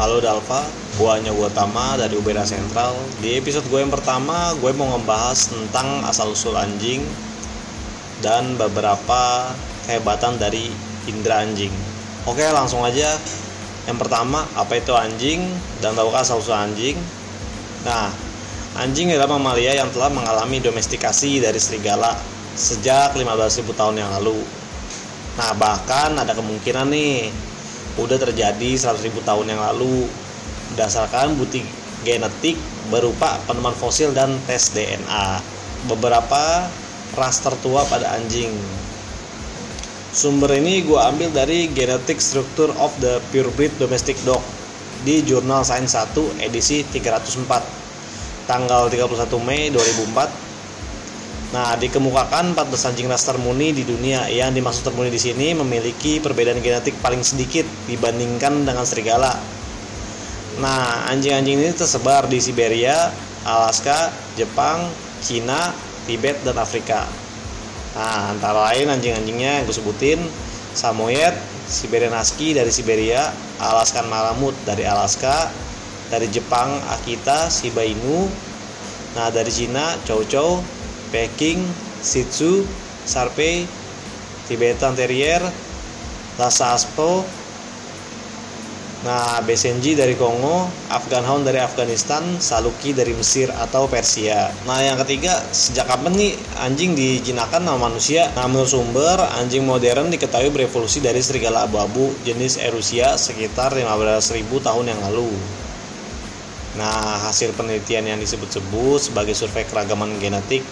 Halo Dalva, gua hanya gua Tama dari Ubera Sentral. Di episode gue yang pertama, gue mau ngebahas tentang asal-usul anjing dan beberapa kehebatan dari indera anjing. Oke, langsung aja. Yang pertama, apa itu anjing dan tahukah asal-usul anjing? Nah, anjing adalah mamalia yang telah mengalami domestikasi dari serigala sejak 15.000 tahun yang lalu. Nah, bahkan ada kemungkinan nih udah terjadi 100 ribu tahun yang lalu. Berdasarkan bukti genetik berupa penemuan fosil dan tes DNA beberapa ras tertua pada anjing. Sumber ini gue ambil dari Genetic Structure of the Purebred Domestic Dog di jurnal Science 1 edisi 304 tanggal 31 Mei 2004 Nah, dikemukakan 14 anjing ras termuni di dunia. Yang dimaksud termuni di sini memiliki perbedaan genetik paling sedikit dibandingkan dengan serigala. Nah, anjing-anjing ini tersebar di Siberia, Alaska, Jepang, Cina, Tibet, dan Afrika. Nah, antara lain anjing-anjingnya yang gue sebutin Samoyed, Siberian Husky dari Siberia, Alaskan Malamut dari Alaska, dari Jepang Akita, Shiba Inu, nah dari Cina Chow Chow, Peking, Shih Tzu, Tibetan Terrier, Lhasa Apso, nah Besenji dari Kongo, Afghan Hound dari Afghanistan, Saluki dari Mesir atau Persia. Nah yang ketiga, sejak kapan nih anjing dijinakan sama manusia? Nah menurut sumber, anjing modern diketahui berevolusi dari serigala abu-abu jenis Erusia sekitar 15.000 tahun yang lalu. Nah, hasil penelitian yang disebut-sebut sebagai survei keragaman genetik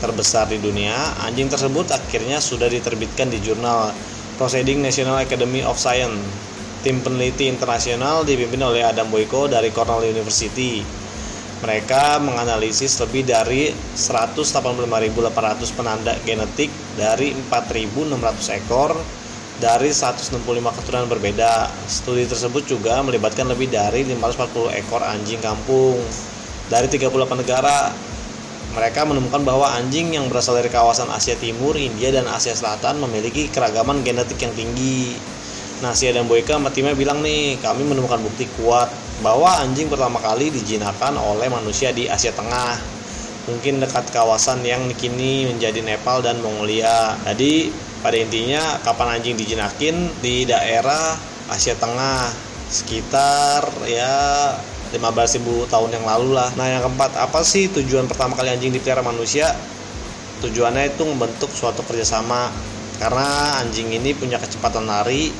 terbesar di dunia, anjing tersebut akhirnya sudah diterbitkan di jurnal Proceeding National Academy of Science. Tim peneliti internasional dipimpin oleh Adam Boyko dari Cornell University. Mereka menganalisis lebih dari 185.800 penanda genetik dari 4.600 ekor dari 165 keturunan berbeda. Studi tersebut juga melibatkan lebih dari 540 ekor anjing kampung dari 38 negara mereka menemukan bahwa anjing yang berasal dari kawasan Asia Timur, India, dan Asia Selatan memiliki keragaman genetik yang tinggi. Nah, si Adam Boyka sama timnya bilang nih, kami menemukan bukti kuat bahwa anjing pertama kali dijinakan oleh manusia di Asia Tengah. Mungkin dekat kawasan yang kini menjadi Nepal dan Mongolia. Jadi, pada intinya kapan anjing dijinakin di daerah Asia Tengah sekitar ya 15.000 tahun yang lalu lah. Nah, yang keempat, apa sih tujuan pertama kali anjing dipelihara manusia? Tujuannya itu membentuk suatu kerjasama karena anjing ini punya kecepatan lari,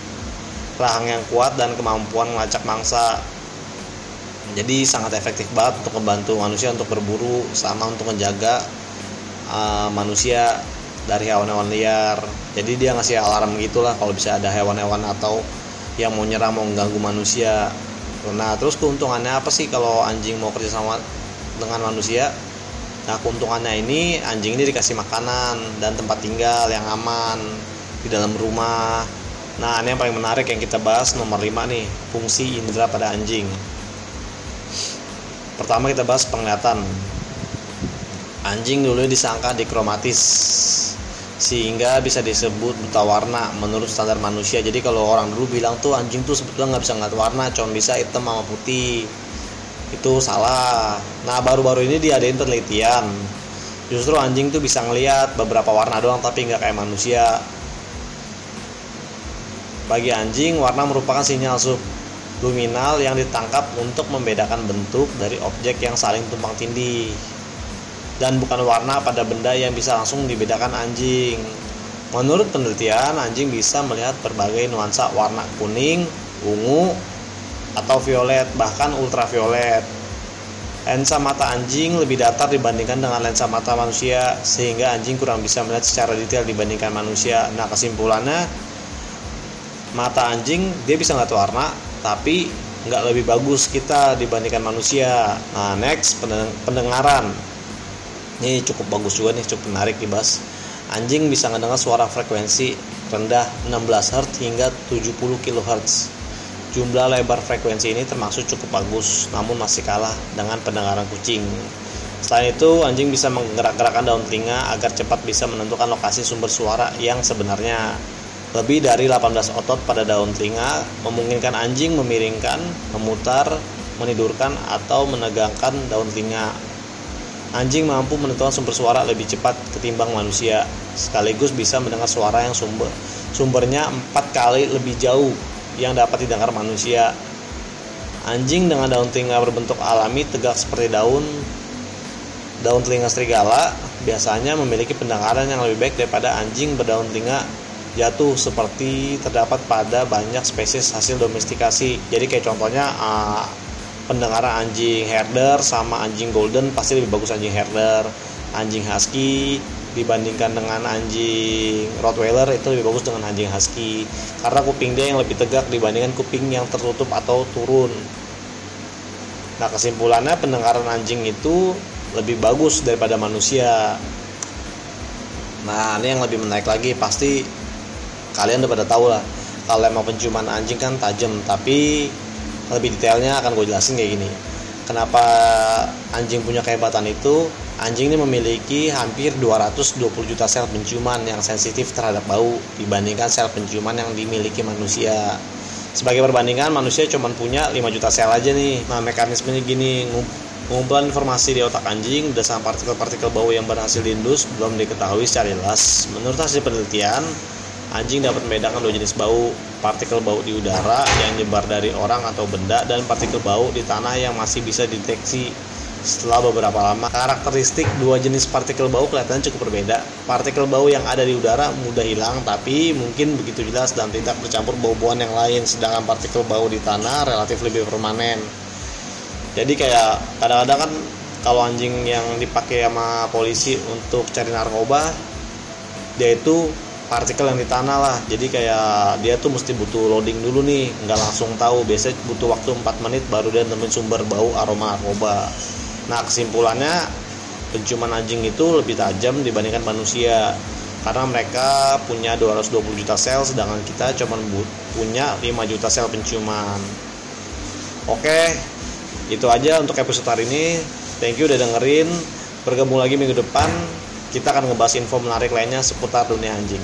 rahang yang kuat dan kemampuan melacak mangsa. Jadi sangat efektif banget untuk membantu manusia untuk berburu sama untuk menjaga uh, manusia dari hewan-hewan liar. Jadi dia ngasih alarm gitulah kalau bisa ada hewan-hewan atau yang mau nyerang mau mengganggu manusia Nah terus keuntungannya apa sih kalau anjing mau kerja sama dengan manusia? Nah keuntungannya ini anjing ini dikasih makanan dan tempat tinggal yang aman di dalam rumah. Nah ini yang paling menarik yang kita bahas nomor 5 nih fungsi indera pada anjing. Pertama kita bahas penglihatan. Anjing dulu disangka dikromatis sehingga bisa disebut buta warna menurut standar manusia. Jadi kalau orang dulu bilang tuh anjing tuh sebetulnya nggak bisa ngeliat warna cuma bisa hitam sama putih. Itu salah. Nah baru-baru ini diadain penelitian. Justru anjing tuh bisa ngeliat beberapa warna doang tapi nggak kayak manusia. Bagi anjing warna merupakan sinyal subluminal yang ditangkap untuk membedakan bentuk dari objek yang saling tumpang tindih dan bukan warna pada benda yang bisa langsung dibedakan anjing. Menurut penelitian, anjing bisa melihat berbagai nuansa warna kuning, ungu, atau violet, bahkan ultraviolet. Lensa mata anjing lebih datar dibandingkan dengan lensa mata manusia, sehingga anjing kurang bisa melihat secara detail dibandingkan manusia. Nah, kesimpulannya, mata anjing dia bisa ngeliat warna, tapi nggak lebih bagus kita dibandingkan manusia. Nah, next pendengaran ini cukup bagus juga nih cukup menarik dibahas anjing bisa mendengar suara frekuensi rendah 16 Hz hingga 70 kHz jumlah lebar frekuensi ini termasuk cukup bagus namun masih kalah dengan pendengaran kucing. Selain itu anjing bisa menggerak-gerakkan daun telinga agar cepat bisa menentukan lokasi sumber suara yang sebenarnya. Lebih dari 18 otot pada daun telinga memungkinkan anjing memiringkan, memutar, menidurkan, atau menegangkan daun telinga. Anjing mampu menentukan sumber suara lebih cepat ketimbang manusia, sekaligus bisa mendengar suara yang sumber sumbernya empat kali lebih jauh yang dapat didengar manusia. Anjing dengan daun telinga berbentuk alami tegak seperti daun daun telinga serigala biasanya memiliki pendengaran yang lebih baik daripada anjing berdaun telinga jatuh seperti terdapat pada banyak spesies hasil domestikasi. Jadi kayak contohnya uh, pendengaran anjing herder sama anjing golden pasti lebih bagus anjing herder. Anjing husky dibandingkan dengan anjing rottweiler itu lebih bagus dengan anjing husky karena kuping dia yang lebih tegak dibandingkan kuping yang tertutup atau turun. Nah, kesimpulannya pendengaran anjing itu lebih bagus daripada manusia. Nah, ini yang lebih menarik lagi pasti kalian udah pada tahu lah kalau emang penciuman anjing kan tajam tapi lebih detailnya akan gue jelasin kayak gini. Kenapa anjing punya kehebatan itu? Anjing ini memiliki hampir 220 juta sel penciuman yang sensitif terhadap bau dibandingkan sel penciuman yang dimiliki manusia. Sebagai perbandingan manusia cuma punya 5 juta sel aja nih. Nah mekanismenya gini Pengumpulan informasi di otak anjing berdasarkan partikel-partikel bau yang berhasil diindus belum diketahui secara jelas. Menurut hasil penelitian, Anjing dapat membedakan dua jenis bau, partikel bau di udara yang nyebar dari orang atau benda dan partikel bau di tanah yang masih bisa dideteksi setelah beberapa lama. Karakteristik dua jenis partikel bau kelihatannya cukup berbeda. Partikel bau yang ada di udara mudah hilang tapi mungkin begitu jelas dan tidak bercampur bau-bauan yang lain, sedangkan partikel bau di tanah relatif lebih permanen. Jadi kayak kadang-kadang kan kalau anjing yang dipakai sama polisi untuk cari narkoba dia itu partikel yang di tanah lah. Jadi kayak dia tuh mesti butuh loading dulu nih. Nggak langsung tahu. Biasanya butuh waktu 4 menit baru dia nemuin sumber bau aroma narkoba nah kesimpulannya penciuman anjing itu lebih tajam dibandingkan manusia. Karena mereka punya 220 juta sel sedangkan kita cuma punya 5 juta sel penciuman. Oke itu aja untuk episode hari ini. Thank you udah dengerin. Bergabung lagi minggu depan kita akan ngebahas info menarik lainnya seputar dunia anjing